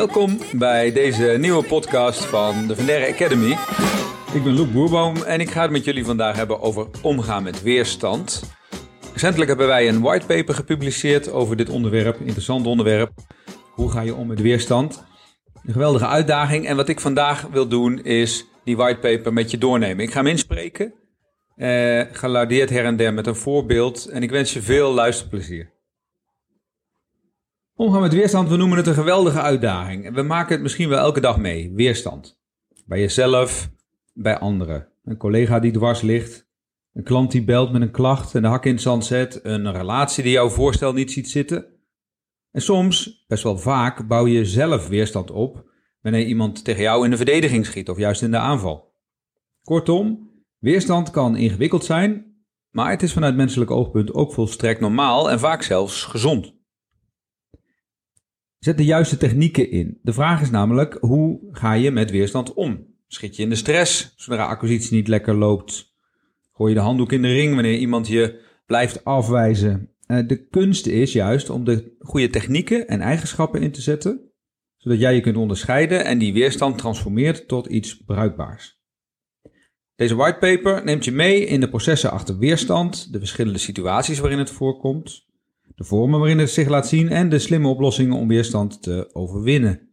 Welkom bij deze nieuwe podcast van de Vendere Academy. Ik ben Loek Boerboom en ik ga het met jullie vandaag hebben over omgaan met weerstand. Recentelijk hebben wij een whitepaper gepubliceerd over dit onderwerp, interessant onderwerp. Hoe ga je om met weerstand? Een geweldige uitdaging en wat ik vandaag wil doen is die whitepaper met je doornemen. Ik ga hem inspreken, eh, her en der met een voorbeeld en ik wens je veel luisterplezier. Omgaan met weerstand, we noemen het een geweldige uitdaging. We maken het misschien wel elke dag mee, weerstand. Bij jezelf, bij anderen. Een collega die dwars ligt, een klant die belt met een klacht en de hak in het zand zet, een relatie die jouw voorstel niet ziet zitten. En soms, best wel vaak, bouw je zelf weerstand op wanneer iemand tegen jou in de verdediging schiet of juist in de aanval. Kortom, weerstand kan ingewikkeld zijn, maar het is vanuit menselijk oogpunt ook volstrekt normaal en vaak zelfs gezond. Zet de juiste technieken in. De vraag is namelijk, hoe ga je met weerstand om? Schiet je in de stress zodra acquisitie niet lekker loopt? Gooi je de handdoek in de ring wanneer iemand je blijft afwijzen? Eh, de kunst is juist om de goede technieken en eigenschappen in te zetten, zodat jij je kunt onderscheiden en die weerstand transformeert tot iets bruikbaars. Deze whitepaper neemt je mee in de processen achter weerstand, de verschillende situaties waarin het voorkomt, de vormen waarin het zich laat zien en de slimme oplossingen om weerstand te overwinnen.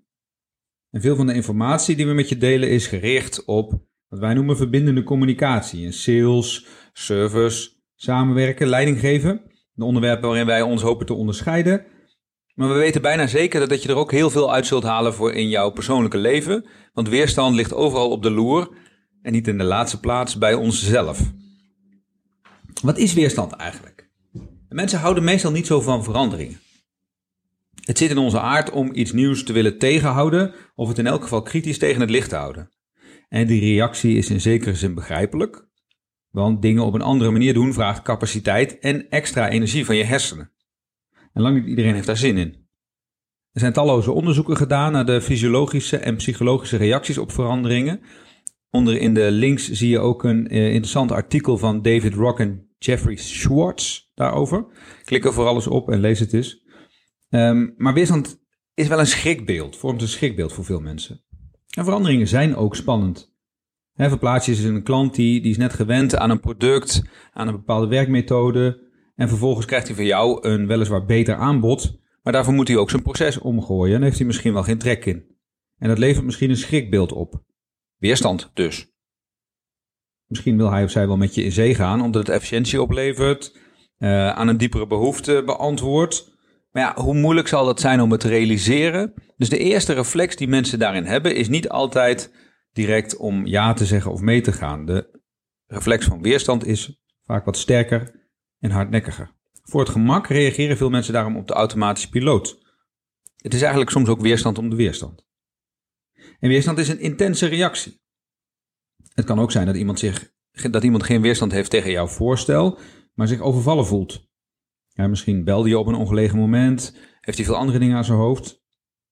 En veel van de informatie die we met je delen is gericht op wat wij noemen verbindende communicatie in sales, service, samenwerken, leiding geven. De onderwerpen waarin wij ons hopen te onderscheiden. Maar we weten bijna zeker dat je er ook heel veel uit zult halen voor in jouw persoonlijke leven. Want weerstand ligt overal op de loer en niet in de laatste plaats bij onszelf. Wat is weerstand eigenlijk? Mensen houden meestal niet zo van veranderingen. Het zit in onze aard om iets nieuws te willen tegenhouden of het in elk geval kritisch tegen het licht te houden. En die reactie is in zekere zin begrijpelijk, want dingen op een andere manier doen vraagt capaciteit en extra energie van je hersenen. En lang niet iedereen heeft daar zin in. Er zijn talloze onderzoeken gedaan naar de fysiologische en psychologische reacties op veranderingen. Onder in de links zie je ook een eh, interessant artikel van David Rock en Jeffrey Schwartz daarover. Klik er vooral eens op en lees het eens. Um, maar weerstand is wel een schrikbeeld, vormt een schrikbeeld voor veel mensen. En veranderingen zijn ook spannend. He, verplaats je in een klant die, die is net gewend aan een product, aan een bepaalde werkmethode. En vervolgens krijgt hij van jou een weliswaar beter aanbod. Maar daarvoor moet hij ook zijn proces omgooien en heeft hij misschien wel geen trek in. En dat levert misschien een schrikbeeld op. Weerstand dus. Misschien wil hij of zij wel met je in zee gaan omdat het efficiëntie oplevert, uh, aan een diepere behoefte beantwoord. Maar ja, hoe moeilijk zal dat zijn om het te realiseren? Dus de eerste reflex die mensen daarin hebben is niet altijd direct om ja te zeggen of mee te gaan. De reflex van weerstand is vaak wat sterker en hardnekkiger. Voor het gemak reageren veel mensen daarom op de automatische piloot. Het is eigenlijk soms ook weerstand om de weerstand. En weerstand is een intense reactie. Het kan ook zijn dat iemand, zich, dat iemand geen weerstand heeft tegen jouw voorstel, maar zich overvallen voelt. Ja, misschien belde je op een ongelegen moment, heeft hij veel andere dingen aan zijn hoofd.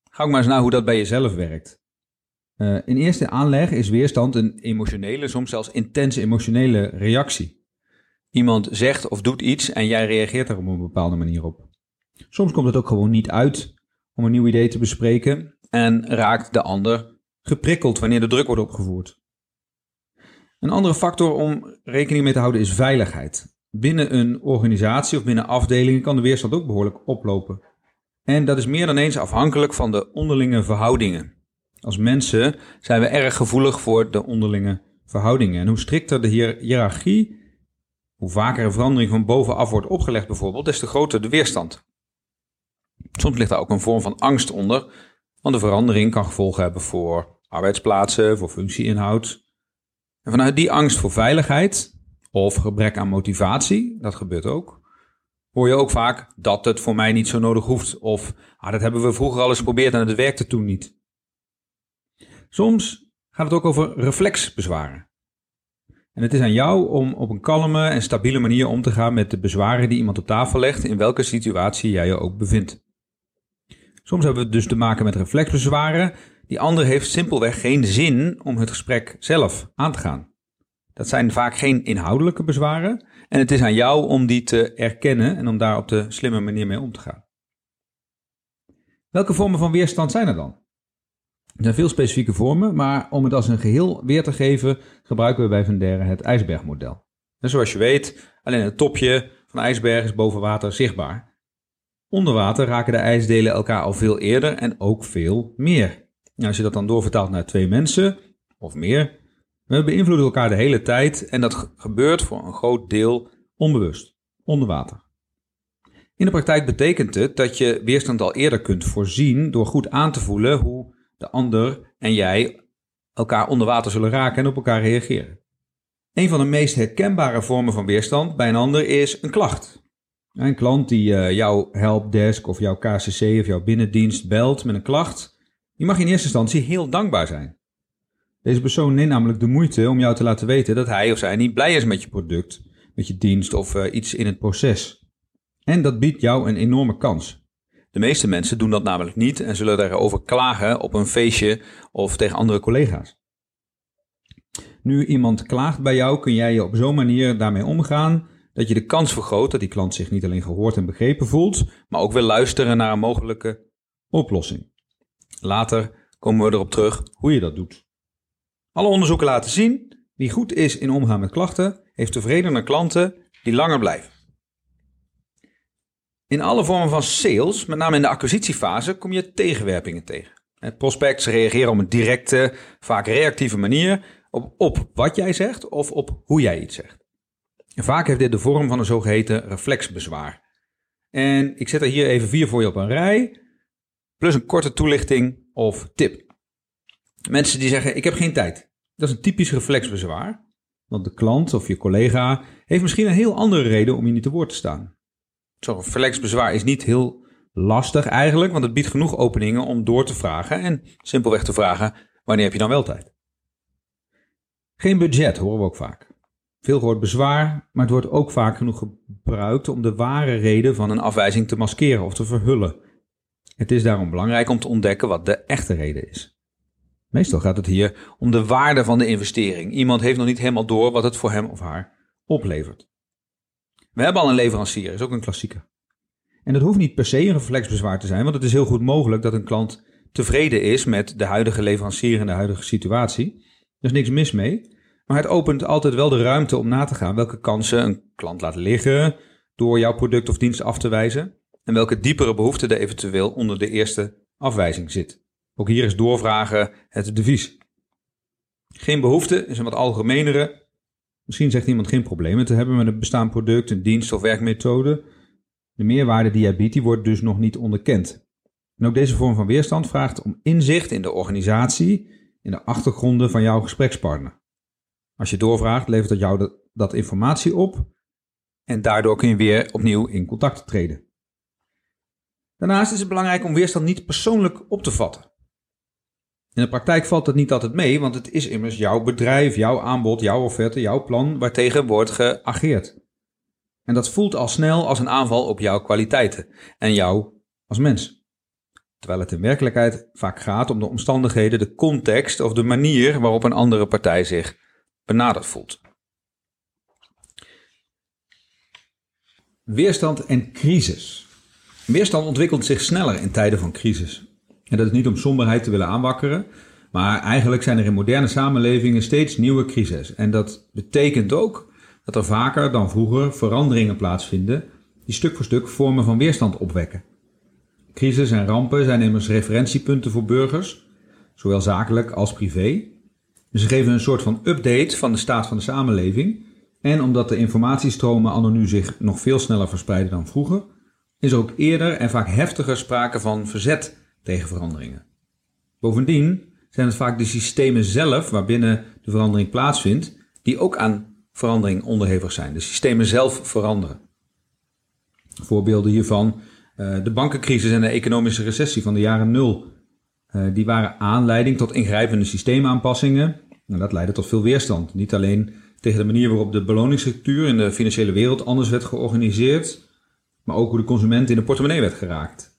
Ga ook maar eens naar hoe dat bij jezelf werkt. Uh, in eerste aanleg is weerstand een emotionele, soms zelfs intense emotionele reactie. Iemand zegt of doet iets en jij reageert er op een bepaalde manier op. Soms komt het ook gewoon niet uit om een nieuw idee te bespreken en raakt de ander geprikkeld wanneer de druk wordt opgevoerd. Een andere factor om rekening mee te houden is veiligheid. Binnen een organisatie of binnen afdelingen kan de weerstand ook behoorlijk oplopen. En dat is meer dan eens afhankelijk van de onderlinge verhoudingen. Als mensen zijn we erg gevoelig voor de onderlinge verhoudingen. En hoe strikter de hiërarchie, hoe vaker een verandering van bovenaf wordt opgelegd bijvoorbeeld, des te groter de weerstand. Soms ligt daar ook een vorm van angst onder, want de verandering kan gevolgen hebben voor arbeidsplaatsen, voor functieinhoud. En vanuit die angst voor veiligheid of gebrek aan motivatie, dat gebeurt ook, hoor je ook vaak dat het voor mij niet zo nodig hoeft. Of ah, dat hebben we vroeger al eens geprobeerd en het werkte toen niet. Soms gaat het ook over reflexbezwaren. En het is aan jou om op een kalme en stabiele manier om te gaan met de bezwaren die iemand op tafel legt, in welke situatie jij je ook bevindt. Soms hebben we dus te maken met reflexbezwaren. Die ander heeft simpelweg geen zin om het gesprek zelf aan te gaan. Dat zijn vaak geen inhoudelijke bezwaren en het is aan jou om die te erkennen en om daar op de slimme manier mee om te gaan. Welke vormen van weerstand zijn er dan? Er zijn veel specifieke vormen, maar om het als een geheel weer te geven, gebruiken we bij Vendere het ijsbergmodel. En zoals je weet, alleen het topje van de ijsberg is boven water zichtbaar. Onder water raken de ijsdelen elkaar al veel eerder en ook veel meer. Nou, als je dat dan doorvertaalt naar twee mensen of meer, we beïnvloeden elkaar de hele tijd en dat gebeurt voor een groot deel onbewust, onder water. In de praktijk betekent het dat je weerstand al eerder kunt voorzien door goed aan te voelen hoe de ander en jij elkaar onder water zullen raken en op elkaar reageren. Een van de meest herkenbare vormen van weerstand bij een ander is een klacht. Een klant die uh, jouw helpdesk of jouw KCC of jouw binnendienst belt met een klacht, die mag in eerste instantie heel dankbaar zijn. Deze persoon neemt namelijk de moeite om jou te laten weten dat hij of zij niet blij is met je product, met je dienst of uh, iets in het proces. En dat biedt jou een enorme kans. De meeste mensen doen dat namelijk niet en zullen daarover klagen op een feestje of tegen andere collega's. Nu iemand klaagt bij jou, kun jij je op zo'n manier daarmee omgaan dat je de kans vergroot dat die klant zich niet alleen gehoord en begrepen voelt, maar ook wil luisteren naar een mogelijke oplossing. Later komen we erop terug hoe je dat doet. Alle onderzoeken laten zien, wie goed is in omgaan met klachten, heeft tevredener klanten die langer blijven. In alle vormen van sales, met name in de acquisitiefase, kom je tegenwerpingen tegen. Prospects reageren op een directe, vaak reactieve manier op, op wat jij zegt of op hoe jij iets zegt. Vaak heeft dit de vorm van een zogeheten reflexbezwaar. En ik zet er hier even vier voor je op een rij, plus een korte toelichting of tip. Mensen die zeggen: Ik heb geen tijd. Dat is een typisch reflexbezwaar. Want de klant of je collega heeft misschien een heel andere reden om je niet te woord te staan. Zo'n reflexbezwaar is niet heel lastig eigenlijk, want het biedt genoeg openingen om door te vragen en simpelweg te vragen: wanneer heb je dan wel tijd? Geen budget horen we ook vaak. Veel gehoord bezwaar, maar het wordt ook vaak genoeg gebruikt om de ware reden van een afwijzing te maskeren of te verhullen. Het is daarom belangrijk om te ontdekken wat de echte reden is. Meestal gaat het hier om de waarde van de investering. Iemand heeft nog niet helemaal door wat het voor hem of haar oplevert. We hebben al een leverancier, is ook een klassieker. En dat hoeft niet per se een reflexbezwaar te zijn, want het is heel goed mogelijk dat een klant tevreden is met de huidige leverancier en de huidige situatie. Er is niks mis mee. Maar het opent altijd wel de ruimte om na te gaan welke kansen een klant laat liggen door jouw product of dienst af te wijzen en welke diepere behoefte er eventueel onder de eerste afwijzing zit. Ook hier is doorvragen het devies. Geen behoefte is een wat algemenere. Misschien zegt iemand geen problemen te hebben met een bestaand product, een dienst of werkmethode. De meerwaarde die jij biedt, die wordt dus nog niet onderkend. En ook deze vorm van weerstand vraagt om inzicht in de organisatie, in de achtergronden van jouw gesprekspartner. Als je doorvraagt, levert dat jou dat, informatie op en daardoor kun je weer opnieuw in contact treden. Daarnaast is het belangrijk om weerstand niet persoonlijk op te vatten. In de praktijk valt dat niet altijd mee, want het is immers jouw bedrijf, jouw aanbod, jouw offerte, jouw plan waartegen wordt geageerd. En dat voelt al snel als een aanval op jouw kwaliteiten en jou als mens. Terwijl het in werkelijkheid vaak gaat om de omstandigheden, de context of de manier waarop een andere partij zich benaderd voelt. Weerstand en crisis. Weerstand ontwikkelt zich sneller in tijden van crisis. En dat is niet om somberheid te willen aanwakkeren, maar eigenlijk zijn er in moderne samenlevingen steeds nieuwe crises. En dat betekent ook dat er vaker dan vroeger veranderingen plaatsvinden die stuk voor stuk vormen van weerstand opwekken. Crisis en rampen zijn immers referentiepunten voor burgers, zowel zakelijk als privé, ze geven een soort van update van de staat van de samenleving. En omdat de informatiestromen anno nu zich nog veel sneller verspreiden dan vroeger, is ook eerder en vaak heftiger sprake van verzet tegen veranderingen. Bovendien zijn het vaak de systemen zelf waarbinnen de verandering plaatsvindt, die ook aan verandering onderhevig zijn. De systemen zelf veranderen. Voorbeelden hiervan uh, de bankencrisis en de economische recessie van de jaren nul. Uh, die waren aanleiding tot ingrijpende systeemaanpassingen nou, dat leidde tot veel weerstand. Niet alleen tegen de manier waarop de beloningsstructuur in de financiële wereld anders werd georganiseerd, maar ook hoe de consument in de portemonnee werd geraakt.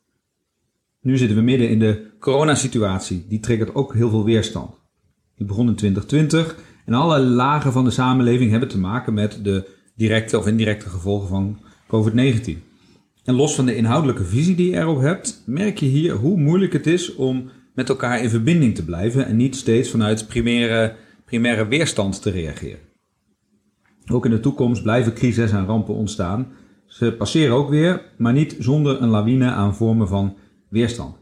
Nu zitten we midden in de coronasituatie. Die triggert ook heel veel weerstand. Die begon in 2020 en alle lagen van de samenleving hebben te maken met de directe of indirecte gevolgen van COVID-19. En los van de inhoudelijke visie die je erop hebt, merk je hier hoe moeilijk het is om met elkaar in verbinding te blijven en niet steeds vanuit primaire, primaire weerstand te reageren. Ook in de toekomst blijven crises en rampen ontstaan. Ze passeren ook weer, maar niet zonder een lawine aan vormen van weerstand.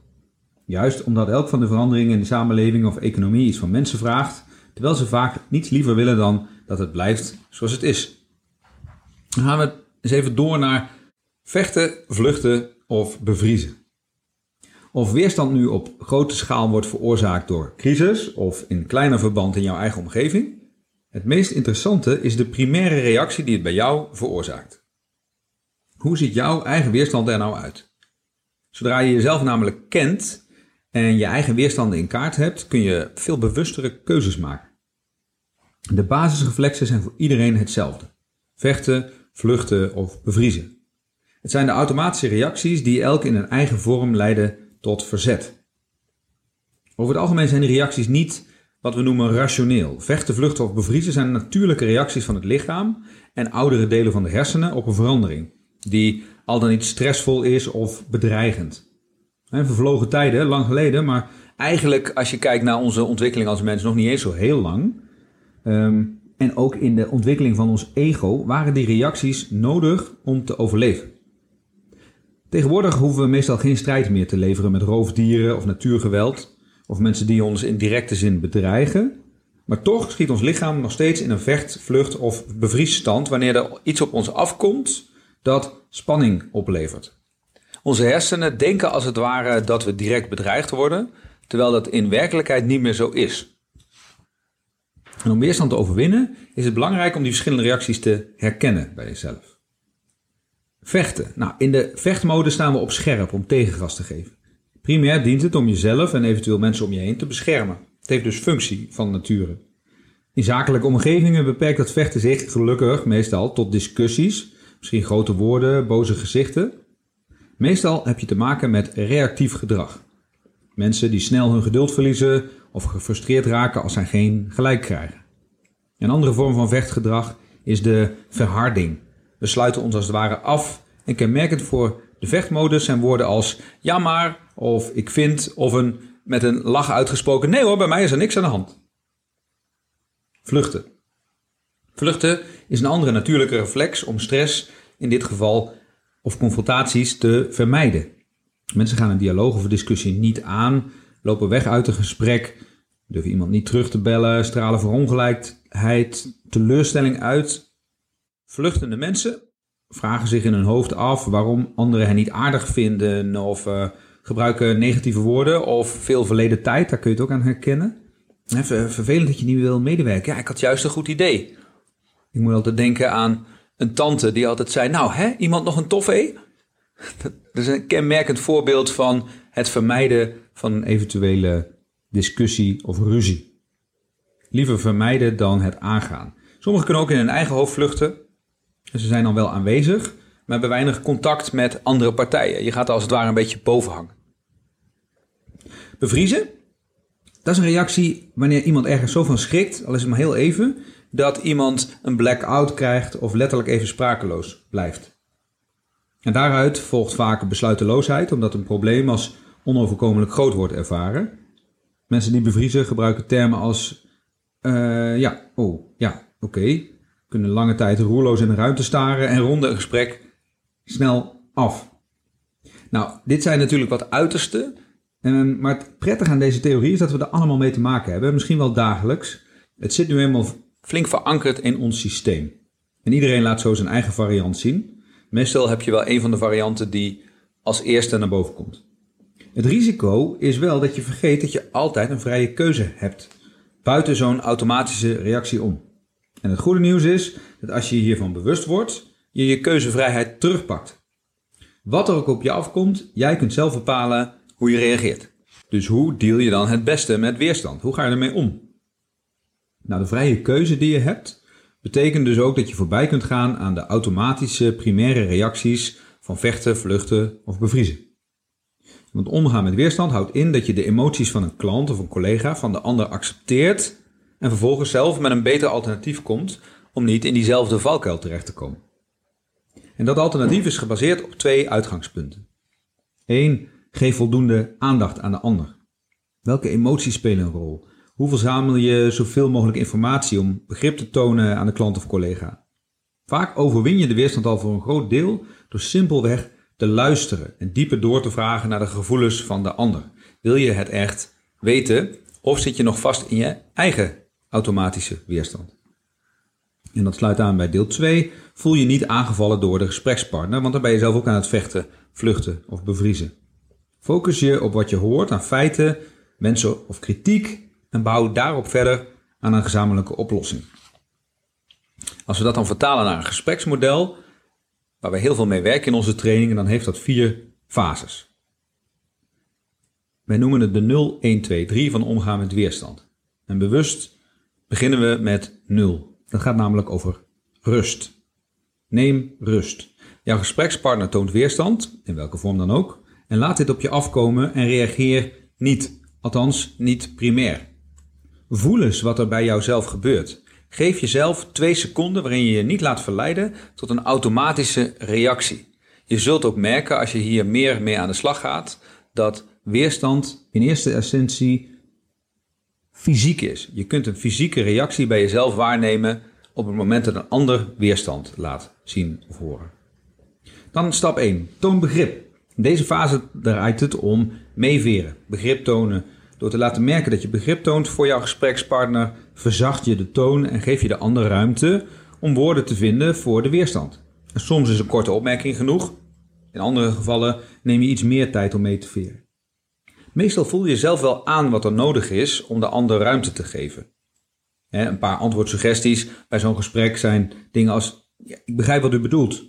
Juist omdat elk van de veranderingen in de samenleving of economie iets van mensen vraagt, terwijl ze vaak niets liever willen dan dat het blijft zoals het is. Dan gaan we eens even door naar vechten, vluchten of bevriezen. Of weerstand nu op grote schaal wordt veroorzaakt door crisis of in kleiner verband in jouw eigen omgeving, het meest interessante is de primaire reactie die het bij jou veroorzaakt. Hoe ziet jouw eigen weerstand er nou uit? Zodra je jezelf namelijk kent en je eigen weerstanden in kaart hebt, kun je veel bewustere keuzes maken. De basisreflexen zijn voor iedereen hetzelfde: vechten, vluchten of bevriezen. Het zijn de automatische reacties die elk in een eigen vorm leiden tot verzet. Over het algemeen zijn die reacties niet wat we noemen rationeel. Vechten, vluchten of bevriezen zijn natuurlijke reacties van het lichaam en oudere delen van de hersenen op een verandering, die al dan niet stressvol is of bedreigend. En vervlogen tijden, lang geleden, maar eigenlijk als je kijkt naar onze ontwikkeling als mens nog niet eens zo heel lang. Ehm, en ook in de ontwikkeling van ons ego waren die reacties nodig om te overleven. Tegenwoordig hoeven we meestal geen strijd meer te leveren met roofdieren of natuurgeweld of mensen die ons in directe zin bedreigen. Maar toch schiet ons lichaam nog steeds in een vecht, vlucht of bevriesstand wanneer er iets op ons afkomt dat spanning oplevert. Onze hersenen denken als het ware dat we direct bedreigd worden, terwijl dat in werkelijkheid niet meer zo is. Om weerstand te overwinnen is het belangrijk om die verschillende reacties te herkennen bij jezelf. Vechten. Nou, in de vechtmode staan we op scherp om tegengas te geven. Primair dient het om jezelf en eventueel mensen om je heen te beschermen. Het heeft dus functie van nature. In zakelijke omgevingen beperkt het vechten zich gelukkig meestal tot discussies, misschien grote woorden, boze gezichten. Meestal heb je te maken met reactief gedrag. Mensen die snel hun geduld verliezen of gefrustreerd raken als zij geen gelijk krijgen. Een andere vorm van vechtgedrag is de verharding. We sluiten ons als het ware af en kenmerkend voor de vechtmodus zijn woorden als ja maar, of ik vind, of een met een lach uitgesproken nee hoor, bij mij is er niks aan de hand. Vluchten. Vluchten is een andere natuurlijke reflex om stress, in dit geval, of confrontaties te vermijden. Mensen gaan een dialoog of een discussie niet aan, lopen weg uit een gesprek, durven iemand niet terug te bellen, stralen verongelijkheid, teleurstelling uit. Vluchtende mensen vragen zich in hun hoofd af waarom anderen hen niet aardig vinden of uh, gebruiken negatieve woorden of veel verleden tijd. Daar kun je het ook aan herkennen. Vervelend dat je niet wil medewerken. Ja, ik had juist een goed idee. Ik moet altijd denken aan een tante die altijd zei: Nou, hè, iemand nog een toffee? Dat is een kenmerkend voorbeeld van het vermijden van een eventuele discussie of ruzie. Liever vermijden dan het aangaan. Sommigen kunnen ook in hun eigen hoofd vluchten ze zijn dan wel aanwezig, maar hebben weinig contact met andere partijen. Je gaat er als het ware een beetje boven hangen. Bevriezen, dat is een reactie wanneer iemand ergens zo van schrikt, al is het maar heel even, dat iemand een blackout krijgt of letterlijk even sprakeloos blijft. En daaruit volgt vaak besluiteloosheid, omdat een probleem als onoverkomelijk groot wordt ervaren. Mensen die bevriezen gebruiken termen als: uh, ja, oh, ja, oké, kunnen lange tijd roerloos in de ruimte staren en ronden een gesprek snel af. Nou, dit zijn natuurlijk wat uiterste. Ehm, maar het prettige aan deze theorie is dat we er allemaal mee te maken hebben. Misschien wel dagelijks. Het zit nu helemaal flink verankerd in ons systeem. En iedereen laat zo zijn eigen variant zien. Meestal heb je wel een van de varianten die als eerste naar boven komt. Het risico is wel dat je vergeet dat je altijd een vrije keuze hebt. Buiten zo'n automatische reactie om. En het goede nieuws is dat als je hiervan bewust wordt, je je keuzevrijheid terugpakt. Wat er ook op je afkomt, jij kunt zelf bepalen hoe je reageert. Dus hoe deal je dan het beste met weerstand? Hoe ga je ermee om? Nou, de vrije keuze die je hebt, betekent dus ook dat je voorbij kunt gaan aan de automatische primaire reacties van vechten, vluchten of bevriezen. Want omgaan met weerstand houdt in dat je de emoties van een klant of een collega van de ander accepteert en vervolgens zelf met een beter alternatief komt om niet in diezelfde valkuil terecht te komen. En dat alternatief is gebaseerd op twee uitgangspunten. 1. Geef voldoende aandacht aan de ander. Welke emoties spelen een rol? Hoe verzamel je zoveel mogelijk informatie om begrip te tonen aan de klant of collega? Vaak overwin je de weerstand al voor een groot deel door simpelweg te luisteren en dieper door te vragen naar de gevoelens van de ander. Wil je het echt weten of zit je nog vast in je eigen automatische weerstand? En dat sluit aan bij deel 2. Voel je niet aangevallen door de gesprekspartner, want dan ben je zelf ook aan het vechten, vluchten of bevriezen. Focus je op wat je hoort aan feiten, mensen of kritiek en bouw daarop verder aan een gezamenlijke oplossing. Als we dat dan vertalen naar een gespreksmodel, waar we heel veel mee werken in onze trainingen, dan heeft dat vier fases. Wij noemen het de 0, 1, 2, 3 van omgaan met weerstand. En bewust beginnen we met 0. Dat gaat namelijk over rust. Neem rust. Jouw gesprekspartner toont weerstand, in welke vorm dan ook, en laat dit op je afkomen en reageer niet, althans niet primair. Voel eens wat er bij jouzelf gebeurt. Geef jezelf twee seconden waarin je je niet laat verleiden tot een automatische reactie. Je zult ook merken als je hier meer mee aan de slag gaat, dat weerstand in eerste essentie fysiek is. Je kunt een fysieke reactie bij jezelf waarnemen op het moment dat een ander weerstand laat zien of horen. Dan stap 1. Toon begrip. In deze fase draait het om meeveren, begrip tonen. Door te laten merken dat je begrip toont voor jouw gesprekspartner, verzacht je de toon en geef je de ander ruimte om woorden te vinden voor de weerstand. En soms is een korte opmerking genoeg. In andere gevallen neem je iets meer tijd om mee te veren. Meestal voel je zelf wel aan wat er nodig is om de ander ruimte te geven. Een paar antwoordsuggesties bij zo'n gesprek zijn dingen als: ja, Ik begrijp wat u bedoelt.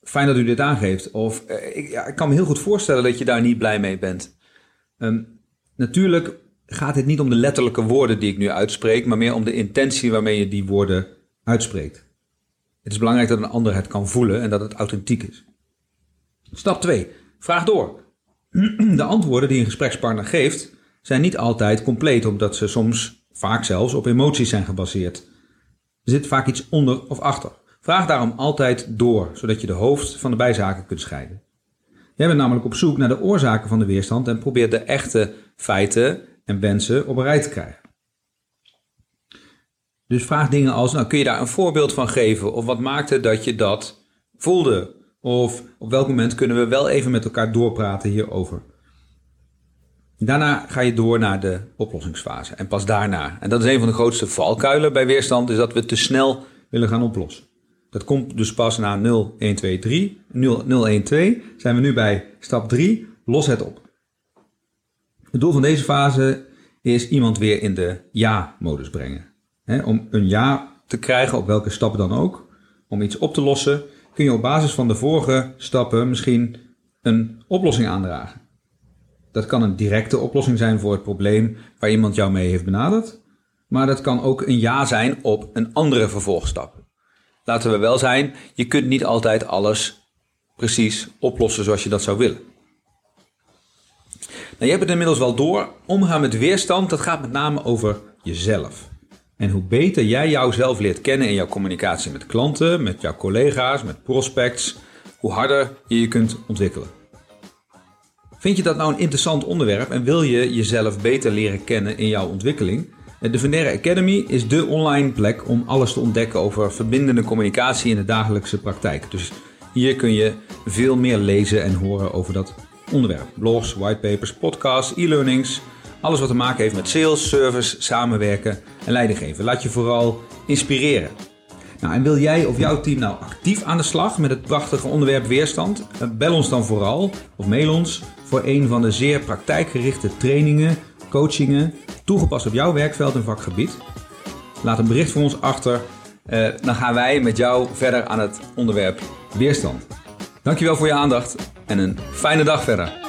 Fijn dat u dit aangeeft. Of eh, ik, ik, kan me heel goed voorstellen dat je daar niet blij mee bent. Um, natuurlijk gaat het niet om de letterlijke woorden die ik nu uitspreek, maar meer om de intentie waarmee je die woorden uitspreekt. Het is belangrijk dat een ander het kan voelen en dat het authentiek is. Stap 2. Vraag door. De antwoorden die een gesprekspartner geeft zijn niet altijd compleet, omdat ze soms, vaak zelfs, op emoties zijn gebaseerd. Er zit vaak iets onder of achter. Vraag daarom altijd door, zodat je de hoofd van de bijzaken kunt scheiden. Jij bent namelijk op zoek naar de oorzaken van de weerstand en probeert de echte feiten en wensen op een rij te krijgen. Dus vraag dingen als, nou kun je daar een voorbeeld van geven? Of wat maakte dat je dat voelde? Of op welk moment kunnen we wel even met elkaar doorpraten hierover? Daarna ga je door naar de oplossingsfase. En pas daarna, en dat is een van de grootste valkuilen bij weerstand, is dat we te snel willen gaan oplossen. Dat komt dus pas na 0, 1, 2, 3. 0, 0 1, 2 zijn we nu bij stap 3. Los het op. Het doel van deze fase is iemand weer in de ja-modus brengen. om een ja te krijgen op welke stap dan ook, om iets op te lossen, kun je op basis van de vorige stappen misschien een oplossing aandragen. Dat kan een directe oplossing zijn voor het probleem waar iemand jou mee heeft benaderd, maar dat kan ook een ja zijn op een andere vervolgstap. Laten we wel zijn, je kunt niet altijd alles precies oplossen zoals je dat zou willen. Nou, je hebt het inmiddels wel door. Omgaan met weerstand, dat gaat met name over jezelf. En hoe beter jij jouzelf leert kennen in jouw communicatie met klanten, met jouw collega's, met prospects, hoe harder je je kunt ontwikkelen. Vind je dat nou een interessant onderwerp en wil je jezelf beter leren kennen in jouw ontwikkeling? De Venera Academy is de online plek om alles te ontdekken over verbindende communicatie in de dagelijkse praktijk. Dus hier kun je veel meer lezen en horen over dat onderwerp. Blogs, whitepapers, podcasts, e-learnings. Alles wat te maken heeft met sales, service, samenwerken en leidinggeven. Laat je vooral inspireren. Nou, en wil jij of jouw team nou actief aan de slag met het prachtige onderwerp weerstand? Eh, bel ons dan vooral of mail ons voor een van de zeer praktijkgerichte trainingen, coachingen, toegepast op jouw werkveld en vakgebied. Laat een bericht voor ons achter. Uh, dan gaan wij met jou verder aan het onderwerp weerstand. Dankjewel voor je aandacht en een fijne dag verder.